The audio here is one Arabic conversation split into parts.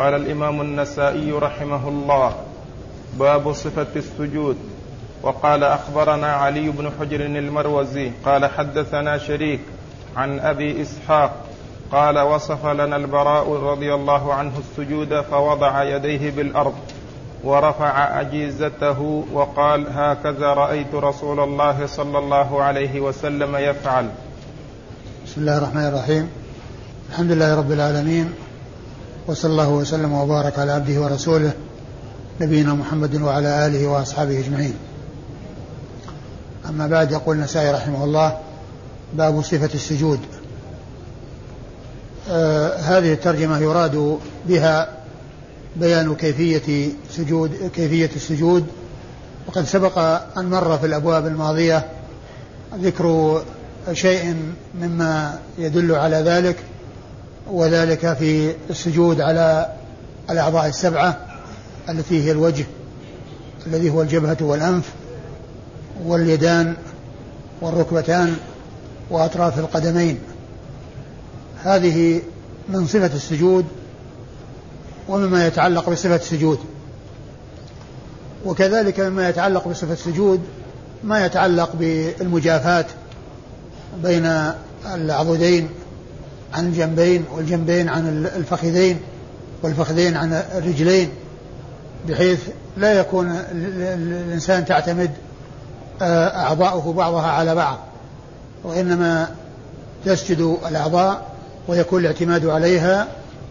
قال الإمام النسائي رحمه الله باب صفة السجود. وقال أخبرنا علي بن حجر المروزي قال حدثنا شريك عن أبي إسحاق قال وصف لنا البراء رضي الله عنه السجود فوضع يديه بالأرض ورفع أجيزته وقال هكذا رأيت رسول الله صلى الله عليه وسلم يفعل. بسم الله الرحمن الرحيم. الحمد لله رب العالمين وصلى الله وسلم وبارك على عبده ورسوله نبينا محمد وعلى آله وأصحابه أجمعين. أما بعد يقول النسائي رحمه الله باب صفة السجود. آه هذه الترجمة يراد بها بيان كيفية سجود كيفية السجود. وقد سبق أن مر في الأبواب الماضية ذكر شيء مما يدل على ذلك. وذلك في السجود على الأعضاء السبعة التي هي الوجه الذي هو الجبهة والأنف واليدان والركبتان وأطراف القدمين. هذه من صفة السجود ومما يتعلق بصفة السجود. وكذلك مما يتعلق بصفة السجود ما يتعلق بالمجافاة بين العضدين عن الجنبين والجنبين عن الفخذين والفخذين عن الرجلين بحيث لا يكون الإنسان تعتمد آه، أعضاؤه بعضها على بعض. وإنما تسجد الأعضاء ويكون الاعتماد عليها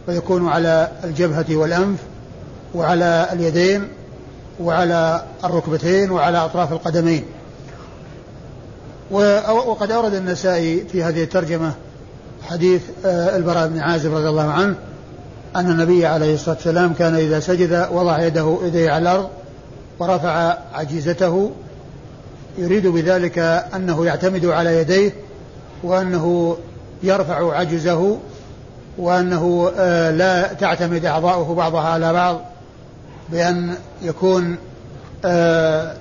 ويكون على الجبهة والأنف وعلى اليدين وعلى الركبتين وعلى أطراف القدمين. وقد أورد النسائي في هذه الترجمة حديث آه، البراء بن عازب رضي الله عنه أن النبي عليه الصلاة والسلام كان إذا سجد وضع يده يديه على الأرض ورفع عجيزته يريد بذلك أنه يعتمد على يديه وأنه يرفع عجزه وأنه آه، لا تعتمد أعضاؤه بعضها على بعض بأن يكون آه،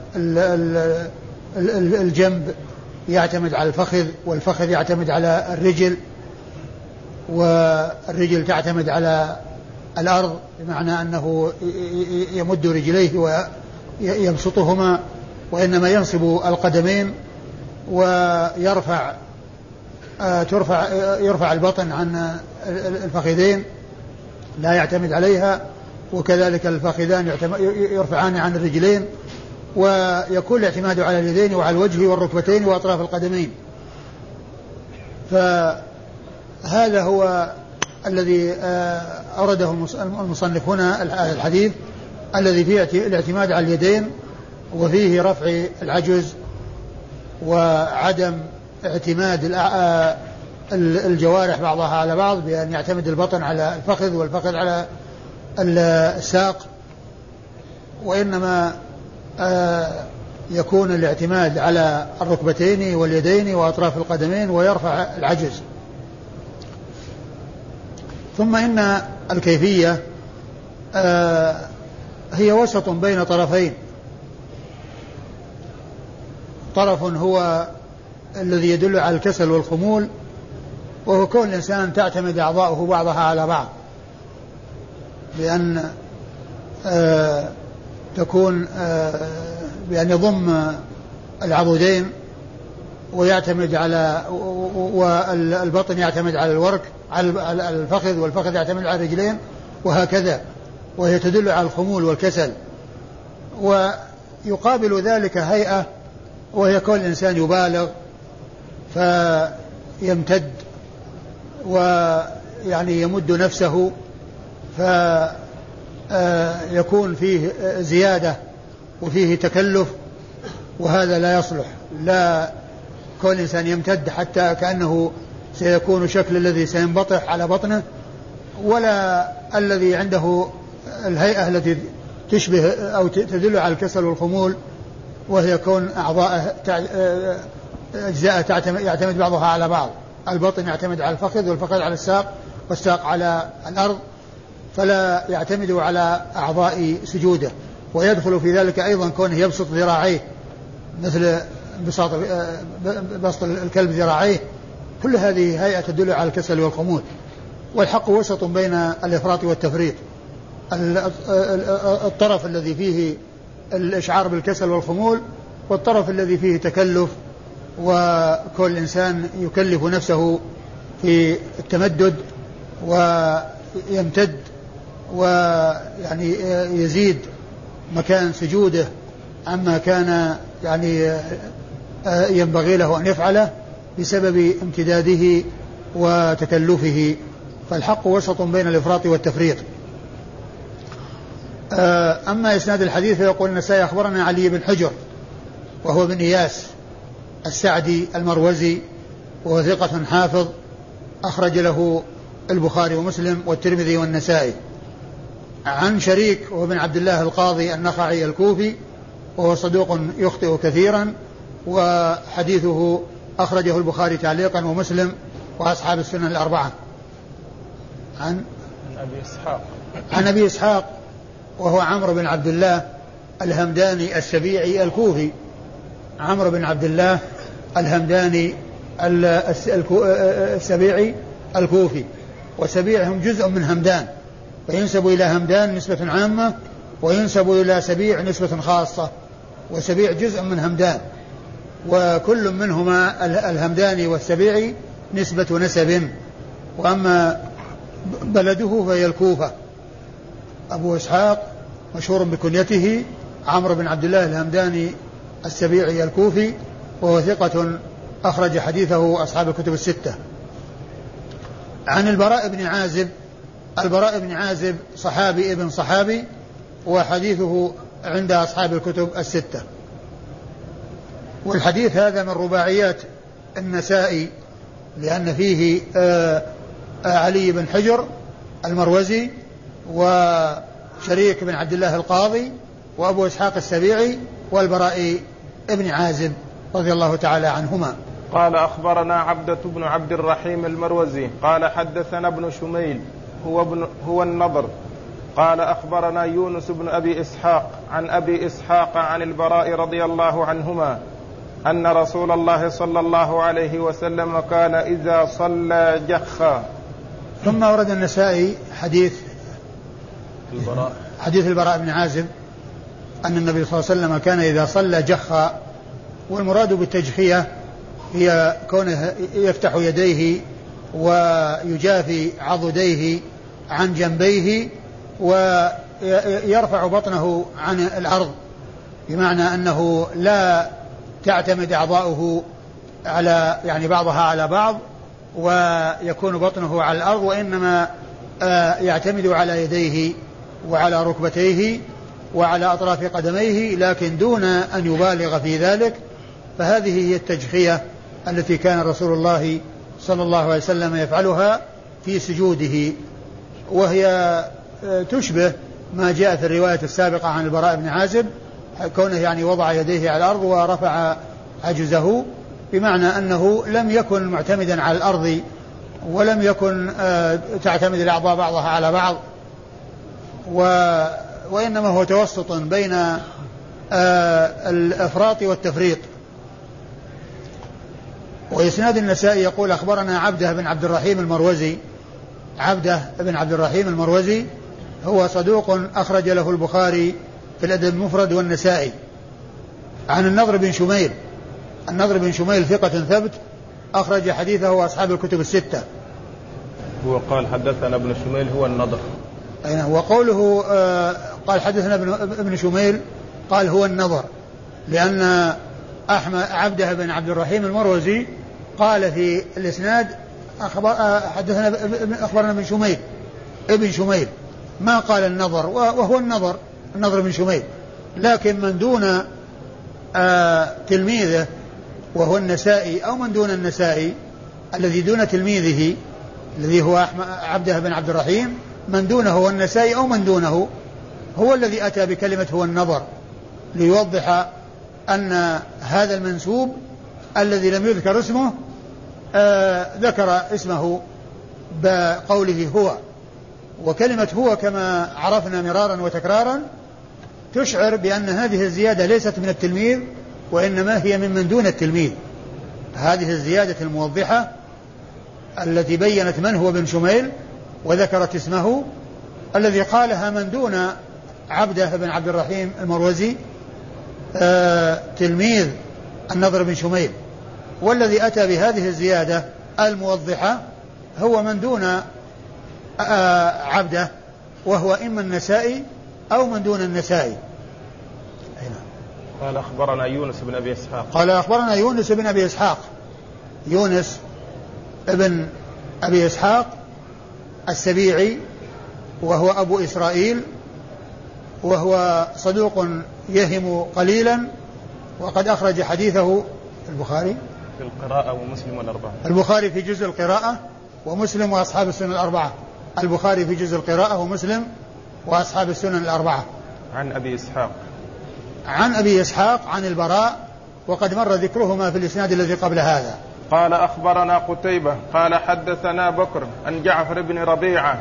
الجنب يعتمد على الفخذ والفخذ يعتمد على الرجل والرجل تعتمد على الأرض بمعنى أنه يمد رجليه ويبسطهما وإنما ينصب القدمين ويرفع آه، ترفع يرفع البطن عن الفخذين لا يعتمد عليها وكذلك الفخذان يرفعان عن الرجلين ويكون الاعتماد على اليدين وعلى الوجه والركبتين وأطراف القدمين. فهذا هو الذي آه، أورده المصنف هنا الحديث الذي فيه الاعتماد على اليدين وفيه رفع العجز وعدم اعتماد آه، الجوارح بعضها على بعض بأن يعتمد البطن على الفخذ والفخذ على الساق وإنما آه، يكون الاعتماد على الركبتين واليدين وأطراف القدمين ويرفع العجز. ثم إن الكيفية آه، هي وسط بين طرفين. طرف هو الذي يدل على الكسل والخمول وهو كون الإنسان تعتمد أعضاؤه بعضها على بعض. بأن آه تكون آه، بأن يضم العضدين. ويعتمد على والبطن يعتمد على الورك على الفخذ والفخذ يعتمد على الرجلين وهكذا. وهي تدل على الخمول والكسل. ويقابل ذلك هيئة وهي كون الإنسان يبالغ فيمتد ويعني يمد نفسه ف آه، فيه زيادة وفيه تكلف وهذا لا يصلح. لا كل إنسان يمتد حتى كأنه سيكون شكل الذي سينبطح على بطنه ولا الذي عنده الهيئة التي تشبه أو تدل على الكسل والخمول وهي كون أعضاء آه، أجزاء يعتمد بعضها على بعض. البطن يعتمد على الفخذ والفخذ على الساق والساق على الأرض فلا يعتمد على أعضاء سجوده. ويدخل في ذلك أيضا كونه يبسط ذراعيه مثل بساط بسط الكلب ذراعيه. كل هذه هيئة تدل على الكسل والخمول. والحق وسط بين الإفراط والتفريط. الطرف الذي فيه الإشعار بالكسل والخمول والطرف الذي فيه تكلف وكل إنسان يكلف نفسه في التمدد ويمتد ويعني يزيد مكان سجوده عما كان يعني ينبغي له أن يفعله بسبب امتداده وتكلفه. فالحق وسط بين الإفراط والتفريط. أما إسناد الحديث فيقول النسائي أخبرنا علي بن حجر وهو بن إياس السعدي المروزي وهو ثقة حافظ أخرج له البخاري ومسلم والترمذي والنسائي. عن شريك وهو بن عبد الله القاضي النخعي الكوفي وهو صدوق يخطئ كثيرا وحديثه أخرجه البخاري تعليقا ومسلم وأصحاب السنن الأربعة. عن أبي إسحاق. عن أبي إسحاق وهو عمرو بن عبد الله الهمداني السبيعي الكوفي. عمرو بن عبد الله الهمداني السبيعي الكوفي. وسبيع هم جزء من همدان. فينسب إلى همدان نسبة عامة وينسب إلى سبيع نسبة خاصة. وسبيع جزء من همدان. وكل منهما الهمداني والسبيعي نسبة نسب. وأما بلده فهي الكوفة. أبو إسحاق مشهور بكنيته عمرو بن عبد الله الهمداني السبيعي الكوفي وهو ثقة أخرج حديثه أصحاب الكتب الستة. عن البراء بن عازب البراء بن عازب صحابي ابن صحابي وحديثه عند أصحاب الكتب الستة. والحديث هذا من رباعيات النسائي لأن فيه آه، آه، علي بن حجر المروزي وشريك بن عبد الله القاضي وأبو إسحاق السبيعي والبراء ابن عازب رضي الله تعالى عنهما. قال أخبرنا عبدة بن عبد الرحيم المروزي قال حدثنا ابن شميل هو, ابن هو النضر. قال أخبرنا يونس بن أبي إسحاق عن أبي إسحاق عن البراء رضي الله عنهما أن رسول الله صلى الله عليه وسلم كان إذا صلى جخا ثم ورد النسائي حديث البراء. حديث البراء بن عازب أن النبي صلى الله عليه وسلم كان إذا صلى جخا والمراد بالتجخية هي كونه يفتح يديه ويجافي عضديه عن جنبيه ويرفع بطنه عن الأرض بمعنى أنه لا تعتمد أعضاؤه على يعني بعضها على بعض ويكون بطنه على الأرض وإنما آه، يعتمد على يديه وعلى ركبتيه وعلى أطراف قدميه لكن دون أن يبالغ في ذلك فهذه هي التجخية التي كان رسول الله صلى الله عليه وسلم يفعلها في سجوده. وهي آه، تشبه ما جاء في الرواية السابقة عن البراء بن عازب كونه يعني وضع يديه على الأرض ورفع عجزه بمعنى أنه لم يكن معتمدا على الأرض ولم يكن آه، تعتمد الأعضاء بعضها على بعض و وإنما هو توسط بين آه، الإفراط والتفريط. وإسناد النسائي يقول أخبرنا عبده بن عبد الرحيم المروزي عبده بن عبد الرحيم المروزي هو صدوق أخرج له البخاري في الأدب المفرد والنسائي. عن النضر بن شميل. النضر بن شميل ثقة ثبت أخرج حديثه أصحاب الكتب الستة. هو قال حدثنا ابن شميل هو النضر. أي وقوله آه قال حدثنا ابن, ابن شميل قال هو النضر. لأن أحمد عبده بن عبد الرحيم المروزي قال في الإسناد أخبر آه، حدثنا أخبرنا ابن شميل. ابن شميل. ما قال النظر وهو النظر النظر بن شميل. لكن من دون آه تلميذه وهو النسائي أو من دون النسائي الذي دون تلميذه الذي هو عبده بن عبد الرحيم من دونه هو النسائي أو من دونه هو الذي أتى بكلمة هو النظر ليوضح أن هذا المنسوب الذي لم يذكر اسمه آه ذكر اسمه بقوله هو. وكلمة هو كما عرفنا مرارا وتكرارا تشعر بأن هذه الزيادة ليست من التلميذ وإنما هي ممن دون التلميذ. هذه الزيادة الموضحة التي بينت من هو بن شميل وذكرت اسمه الذي قالها من دون عبده بن عبد الرحيم المروزي آه تلميذ النضر بن شميل. والذي أتى بهذه الزيادة الموضحة هو من دون آه عبده وهو إما النسائي أو من دون النسائي. قال أخبرنا يونس بن أبي إسحاق. قال أخبرنا يونس بن أبي إسحاق. يونس ابن أبي إسحاق السبيعي وهو أبو إسرائيل وهو صدوق يهم قليلا وقد أخرج حديثه البخاري. في القراءة ومسلم والأربعة البخاري في جزء القراءة ومسلم وأصحاب السنن الأربعة. البخاري في جزء القراءة ومسلم وأصحاب السنن الأربعة. عن أبي إسحاق. عن أبي إسحاق عن البراء وقد مر ذكرهما في الإسناد الذي قبل هذا. قال أخبرنا قتيبة قال حدثنا بكر عن جعفر بن ربيعة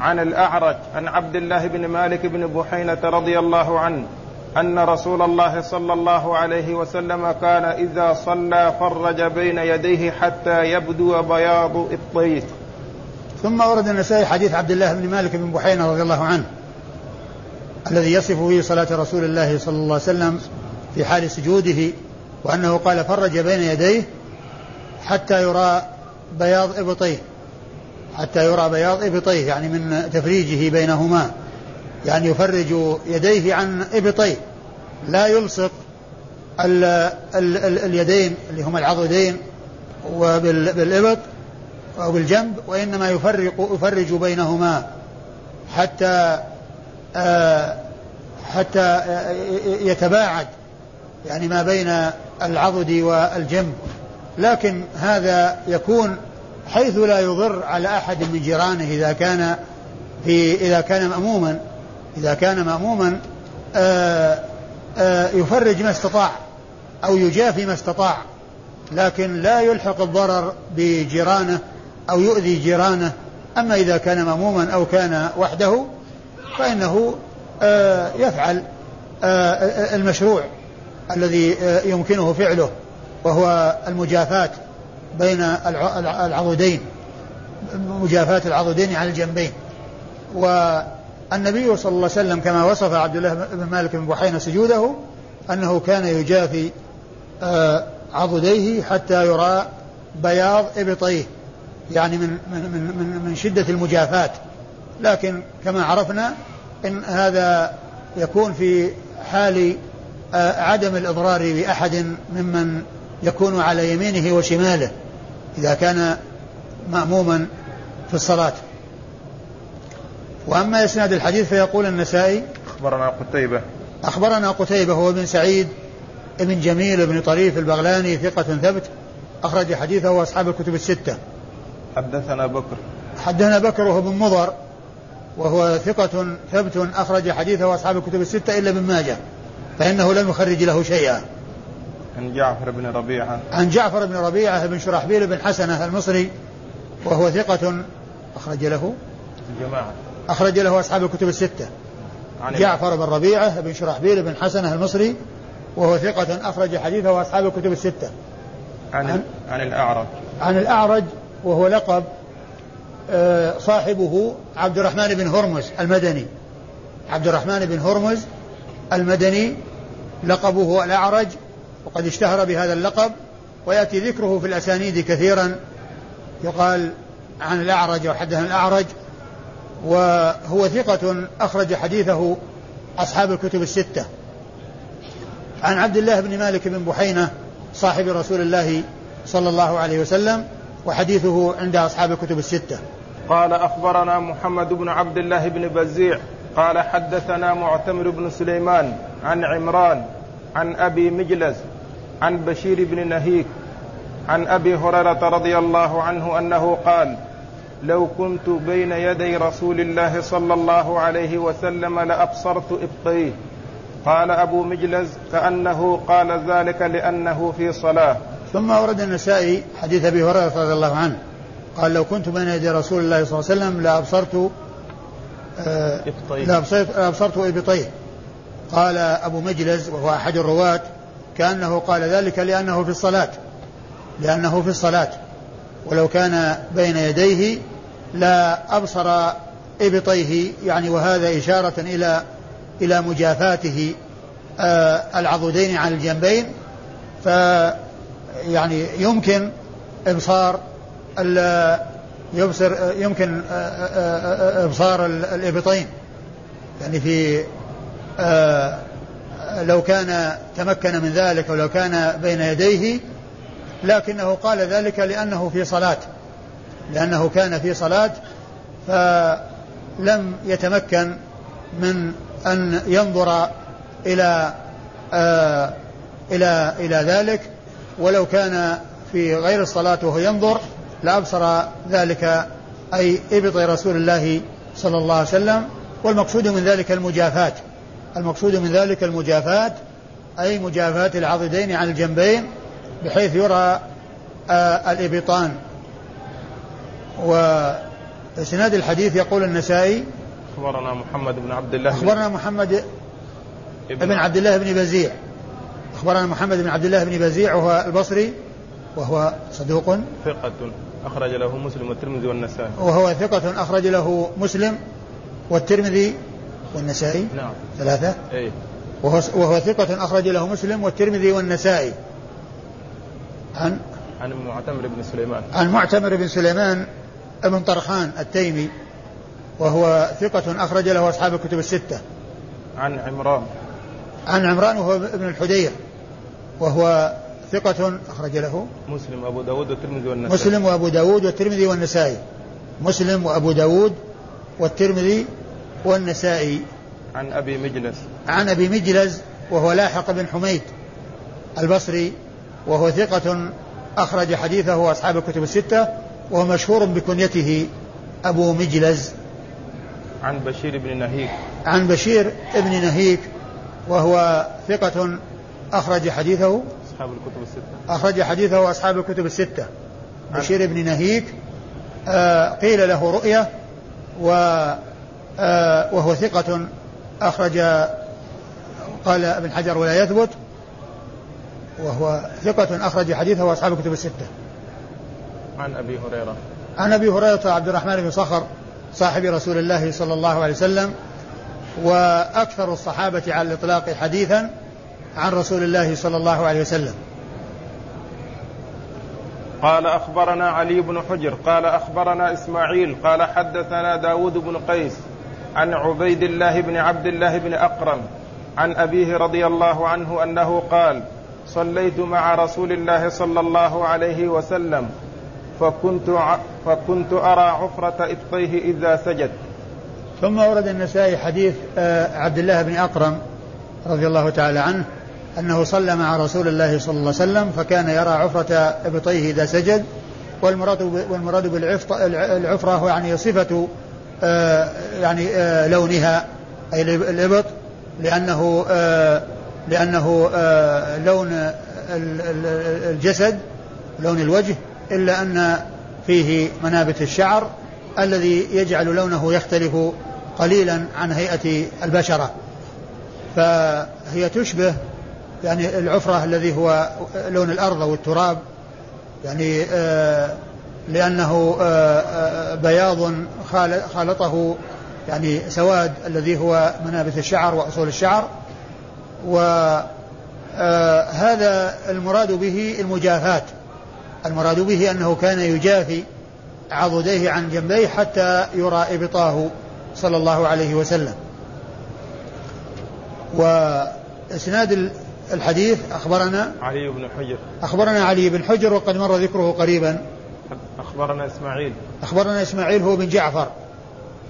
عن الأعرج عن عبد الله بن مالك بن بحينة رضي الله عنه أن رسول الله صلى الله عليه وسلم كان إذا صلى فرج بين يديه حتى يبدو بياض إبطيه ثم ورد النسائي حديث عبد الله بن مالك بن بحينة رضي الله عنه. الذي يصف به صلاة رسول الله صلى الله عليه وسلم في حال سجوده وأنه قال فرج بين يديه حتى يرى بياض إبطيه. حتى يرى بياض إبطيه يعني من تفريجه بينهما. يعني يفرج يديه عن إبطيه. لا يلصق ال ال ال اليدين اللي هما العضدين وبالإبط أو بالجنب وإنما يفرق يفرج بينهما حتى حتى يتباعد يعني ما بين العضد والجنب. لكن هذا يكون حيث لا يضر على أحد من جيرانه إذا كان في إذا كان مأموما إذا كان مأموما آآ آآ يفرج ما استطاع أو يجافي ما استطاع. لكن لا يلحق الضرر بجيرانه أو يؤذي جيرانه. أما إذا كان مأموما أو كان وحده فإنه يفعل المشروع الذي يمكنه فعله وهو المجافاة بين العضدين مجافاة العضدين على الجنبين. والنبي صلى الله عليه وسلم كما وصف عبد الله بن مالك بن بحينة سجوده أنه كان يجافي عضديه حتى يرى بياض إبطيه يعني من من من من شدة المجافاة لكن كما عرفنا إن هذا يكون في حال عدم الإضرار بأحد ممن يكون على يمينه وشماله إذا كان مأموما في الصلاة. وأما إسناد الحديث فيقول النسائي أخبرنا قتيبة. أخبرنا قتيبة هو بن سعيد بن جميل بن طريف البغلاني ثقة ثبت أخرج حديثه أصحاب الكتب الستة. حدثنا بكر. حدثنا بكر وهو بن مضر وهو ثقة ثبت أخرج حديثه أصحاب الكتب الستة إلا ابن ماجه فإنه لم يخرج له شيئا. عن جعفر بن ربيعة. عن جعفر بن ربيعة بن شرحبيل بن حسنة المصري وهو ثقة أخرج له. الجماعة أخرج له أصحاب الكتب الستة. عن جعفر بن ربيعة بن شرحبيل بن حسنة المصري وهو ثقة أخرج حديثه أصحاب الكتب الستة. عن عن, عن الأعرج. عن الأعرج وهو لقب صاحبه عبد الرحمن بن هرمز المدني. عبد الرحمن بن هرمز المدني. لقبه الأعرج وقد اشتهر بهذا اللقب ويأتي ذكره في الأسانيد كثيرا. يقال عن الأعرج وحدثنا الأعرج وهو ثقة أخرج حديثه أصحاب الكتب الستة. عن عبد الله بن مالك بن بحينة صاحب رسول الله صلى الله عليه وسلم وحديثه عند أصحاب الكتب الستة. قال أخبرنا محمد بن عبد الله بن بزيع قال حدثنا معتمر بن سليمان عن عمران عن أبي مجلس عن بشير بن نهيك عن أبي هريرة رضي الله عنه أنه قال لو كنت بين يدي رسول الله صلى الله عليه وسلم لأبصرت إبطيه قال أبو مجلز كأنه قال ذلك لأنه في صلاة ثم ورد النسائي حديث أبي هريرة رضي الله عنه. قال لو كنت بين يدي رسول الله صلى الله عليه وسلم لأبصرت آه لأبصرت, لأبصرت إبطيه قال أبو مجلز وهو أحد الرواة كأنه قال ذلك لأنه في الصلاة. لأنه في الصلاة. ولو كان بين يديه لا أبصر إبطيه يعني وهذا إشارة إلى إلى مجافاته آه العضدين عن الجنبين. ف يعني يمكن إبصار يبصر يمكن آه، آه، آه، إبصار الإبطين. يعني في لو كان تمكن من ذلك ولو كان بين يديه لكنه قال ذلك لأنه في صلاة. لأنه كان في صلاة فلم يتمكن من أن ينظر إلى إلى إلى ذلك. ولو كان في غير الصلاة وهو ينظر لأبصر ذلك أي إبط رسول الله صلى الله عليه وسلم والمقصود من ذلك المجافاة المقصود من ذلك المجافاة أي مجافاة العضدين عن الجنبين بحيث يرى آه الإبطان. وإسناد الحديث يقول النسائي أخبرنا محمد بن عبد الله أخبرنا محمد بن عبد الله بن بزيع. أخبرنا محمد بن عبد الله بن بزيع وهو البصري وهو صدوق. ثقة أخرج له مسلم والترمذي والنسائي. وهو ثقة أخرج له مسلم والترمذي والنسائي. نعم. ثلاثة. أي وهو, وهو ثقة أخرج له مسلم والترمذي والنسائي. عن؟ عن معتمر بن سليمان. عن معتمر بن سليمان بن طرخان التيمي وهو ثقة أخرج له أصحاب الكتب الستة. عن عمران. عن عمران وهو ابن الحدير. وهو ثقة أخرج له مسلم وأبو داود والترمذي والنسائي. مسلم وأبو داود والترمذي والنسائي. مسلم وأبو داود والترمذي والنسائي. عن أبي مجلس. عن أبي مجلس وهو لاحق بن حميد البصري وهو ثقة أخرج حديثه أصحاب الكتب الستة وهو مشهور بكنيته أبو مجلز عن بشير بن نهيك. عن بشير بن نهيك وهو ثقة أخرج حديثه أصحاب الكتب الستة. أخرج حديثه أصحاب الكتب الستة. بشير بن نهيك. آه قيل له رؤية و آه وهو ثقة. أخرج قال ابن حجر ولا يثبت. وهو ثقة. أخرج حديثه أصحاب الكتب الستة. عن أبي هريرة. عن أبي هريرة عبد الرحمن بن صخر صاحب رسول الله صلى الله عليه وسلم. وأكثر الصحابة على الإطلاق حديثا. عن رسول الله صلى الله عليه وسلم. قال أخبرنا علي بن حجر قال أخبرنا إسماعيل قال حدثنا داود بن قيس عن عبيد الله بن عبد الله بن أقرم عن أبيه رضي الله عنه أنه قال صليت مع رسول الله صلى الله عليه وسلم فكنت فكنت أرى عفرة إبطيه إذا سجد. ثم ورد النسائي حديث آه، عبد الله بن أقرم رضي الله تعالى عنه أنه صلى مع رسول الله صلى الله عليه وسلم فكان يرى عفرة إبطيه إذا سجد والمراد والمراد بالعفرة يعني صفة آه، يعني آه، لونها أي الإبط لأنه لأنه لون الجسد لون الوجه إلا أن فيه منابت الشعر الذي يجعل لونه يختلف قليلا عن هيئة البشرة. فهي تشبه يعني العفرة الذي هو لون الأرض أو التراب يعني آه لأنه آه, آه، بياض خالطه يعني سواد الذي هو منابت الشعر وأصول الشعر. وهذا المراد به المجافات. المراد به أنه كان يجافي عضديه عن جنبيه حتى يرى إبطاه صلى الله عليه وسلم. وإسناد الحديث أخبرنا علي بن حجر. أخبرنا علي بن حجر وقد مر ذكره قريبا. أخبرنا إسماعيل. أخبرنا إسماعيل هو بن جعفر.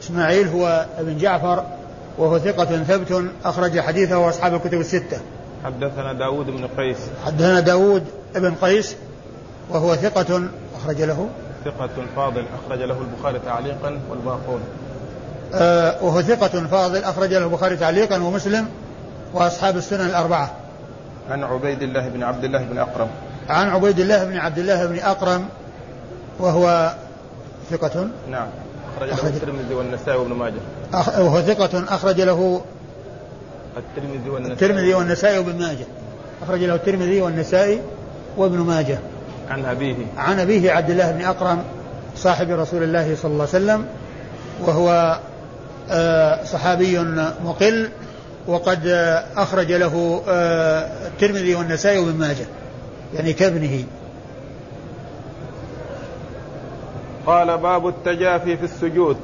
إسماعيل هو ابن جعفر وهو ثقة ثبت أخرج حديثه وأصحاب الكتب الستة. حدثنا داود بن قيس. حدثنا داود بن قيس وهو ثقة أخرج له. ثقة فاضل أخرج له البخاري تعليقا والباقون. آه وهو ثقة فاضل أخرج له البخاري تعليقا ومسلم وأصحاب السنن الأربعة. عن عبيد الله بن عبد الله بن أقرم. عن عبيد الله بن عبد الله بن أقرم وهو ثقة؟ نعم. أخرج له الترمذي والنسائي وابن ماجه. أخ... وهو ثقة أخرج له الترمذي والنسائي. الترمذي والنسائي وابن ماجه. أخرج له الترمذي والنسائي وابن ماجه. عن أبيه. عن أبيه عبد الله بن أقرم صاحب رسول الله صلى الله عليه وسلم وهو آه، صحابي مقل وقد أخرج له آه، الترمذي والنسائي وابن ماجه يعني كابنه. قال باب التجافي في السجود.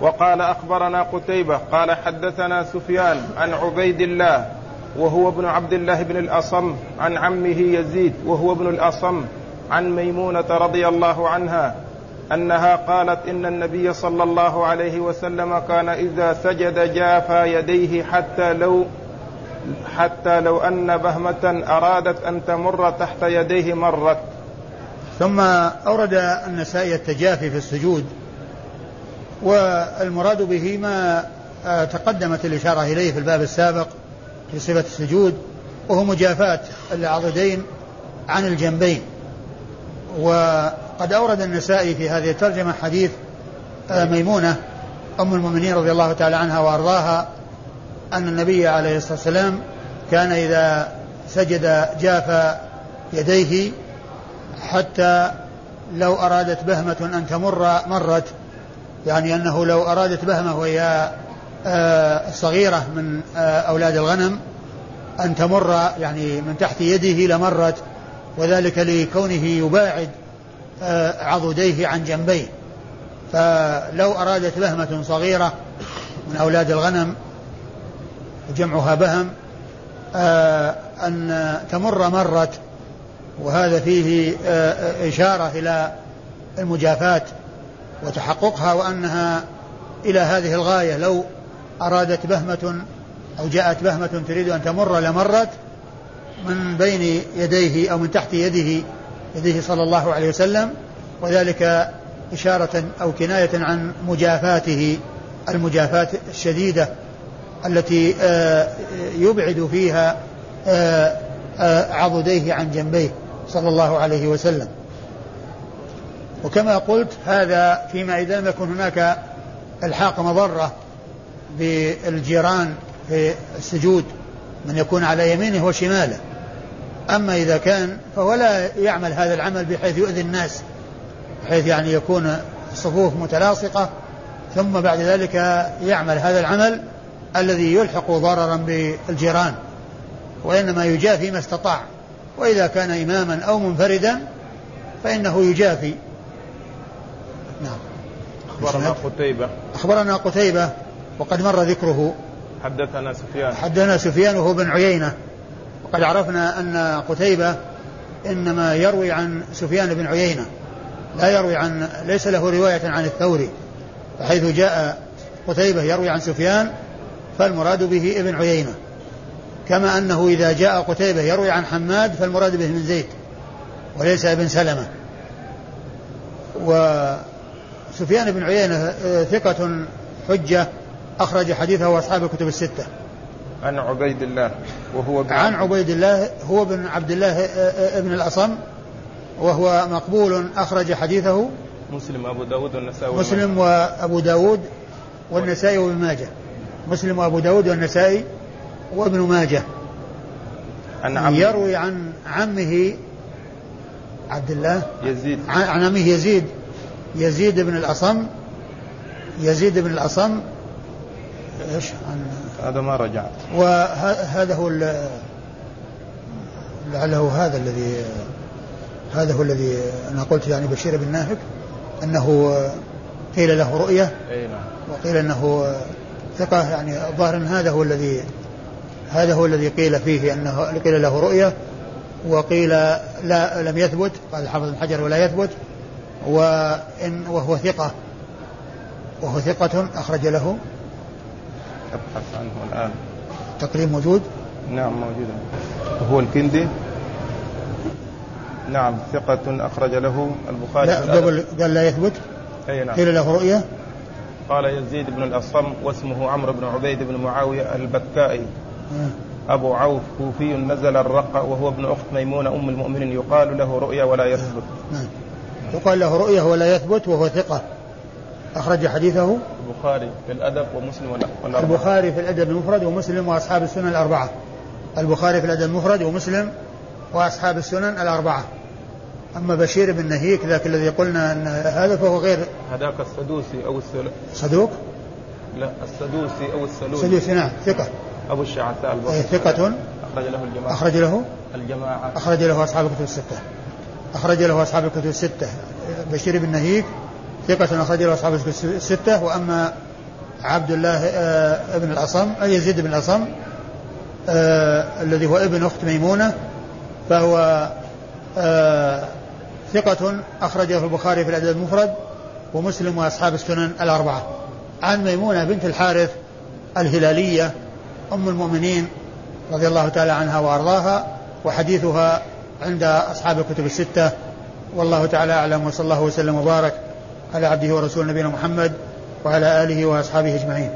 وقال أخبرنا قتيبة قال حدثنا سفيان عن عبيد الله وهو ابن عبد الله بن الأصم عن عمه يزيد وهو ابن الأصم عن ميمونة رضي الله عنها أنها قالت إن النبي صلى الله عليه وسلم كان إذا سجد جافى يديه حتى لو حتى لو أن بهمة أرادت أن تمر تحت يديه مرت. ثم أورد النسائي التجافي في السجود والمراد به ما آه، تقدمت الإشارة إليه في الباب السابق في صفة السجود وهو مجافاة العضدين عن الجنبين وقد أورد النسائي في هذه الترجمة حديث آه، ميمونة أم المؤمنين رضي الله تعالى عنها وأرضاها أن النبي عليه الصلاة والسلام كان إذا سجد جاف يديه حتى لو أرادت بهمة أن تمر مرت يعني أنه لو أرادت بهمة وهي آه، صغيرة من آه، أولاد الغنم أن تمر يعني من تحت يده لمرت وذلك لكونه يباعد عضديه عن جنبيه. فلو أرادت بهمة صغيرة من أولاد الغنم جمعها بهم آه، أن تمر مرت وهذا فيه آه، إشارة إلى المجافاة وتحققها وأنها إلى هذه الغاية. لو أرادت بهمة أو جاءت بهمة تريد أن تمر لمرت من بين يديه أو من تحت يده يديه صلى الله عليه وسلم وذلك إشارة أو كناية عن مجافاته المجافاة الشديدة التي آه، يبعد فيها آه، آه، عضديه عن جنبيه صلى الله عليه وسلم. وكما قلت هذا فيما إذا لم يكن هناك الحاق مضرة بالجيران في السجود من يكون على يمينه وشماله. أما إذا كان فهو لا يعمل هذا العمل بحيث يؤذي الناس بحيث يعني يكون الصفوف متلاصقة ثم بعد ذلك يعمل هذا العمل الذي يلحق ضررا بالجيران وإنما يجافي ما استطاع. وإذا كان إماما أو منفردا فإنه يجافي. نعم. أخبرنا قتيبة. أخبرنا قتيبة وقد مر ذكره. حدثنا سفيان. حدثنا سفيان وهو بن عيينة. وقد عرفنا أن قتيبة إنما يروي عن سفيان بن عيينة لا يروي عن ليس له رواية عن الثوري فحيث جاء قتيبة يروي عن سفيان فالمراد به ابن عيينة. كما أنه إذا جاء قتيبة يروي عن حماد فالمراد به من زيد وليس ابن سلمة. وسفيان بن عيينة ثقة حجة أخرج حديثه أصحاب الكتب الستة. عن عبيد الله وهو ابن عن عبيد الله هو بن عبد الله آه، آه، ابن الأصم وهو مقبول أخرج حديثه. مسلم أبو داود والنسائي مسلم وأبو داود والنسائي وابن ماجه. مسلم وأبو داود والنسائي وابن ماجه. عن عمه يروي عن عمه عبد الله. يزيد. عن عمه يزيد. يزيد بن الأصم يزيد بن الأصم إيش؟ عن هذا ما رجعت وهذا هو لعله هذا الذي هذا هو الذي أنا قلت يعني بشير بن ناهك أنه قيل له رؤية نعم. وقيل أنه ثقة يعني ظاهر هذا هو الذي هذا هو الذي قيل فيه انه قيل له رؤية وقيل لا لم يثبت قال الحافظ بن حجر ولا يثبت وإن وهو ثقة وهو ثقة أخرج له. أبحث عنه الآن. تقريب موجود؟ نعم موجود. هو الكندي؟ نعم ثقة أخرج له البخاري لا قبل قال لا يثبت؟ أي نعم. قيل له رؤية؟ قال يزيد بن الأصم واسمه عمرو بن عبيد بن معاوية البكائي. آه. أبو عوف كوفي نزل الرقة وهو ابن أخت ميمونة أم المؤمنين يقال له رؤيا ولا يثبت. نعم يقال له رؤيا ولا يثبت وهو ثقة. أخرج حديثه البخاري في الأدب ومسلم والأربعة. البخاري في الأدب المفرد ومسلم وأصحاب السنن الأربعة. البخاري في الأدب المفرد ومسلم وأصحاب السنن الأربعة. أما بشير بن نهيك ذاك الذي قلنا أن هذا فهو غير هذاك السدوسي أو السل... صدوق؟ لا السدوسي أو السلوسي السدوسي نعم ثقة. أبو الشعثاء البصري. ثقة. أخرج له الجماعة. أخرج له؟ الجماعة. أخرج له أصحاب الكتب الستة. أخرج له أصحاب الكتب الستة. بشير بن نهيك ثقة أخرج له أصحاب الستة وأما عبد الله آه، ابن الأصم أي يزيد بن الأصم آه، الذي هو ابن أخت ميمونة فهو آه، ثقة أخرجه البخاري في الأدب المفرد ومسلم وأصحاب السنن الأربعة. عن ميمونة بنت الحارث الهلالية أم المؤمنين رضي الله تعالى عنها وأرضاها وحديثها عند أصحاب الكتب الستة. والله تعالى أعلم وصلى الله وسلم وبارك على عبده ورسوله نبينا محمد وعلى آله وأصحابه أجمعين.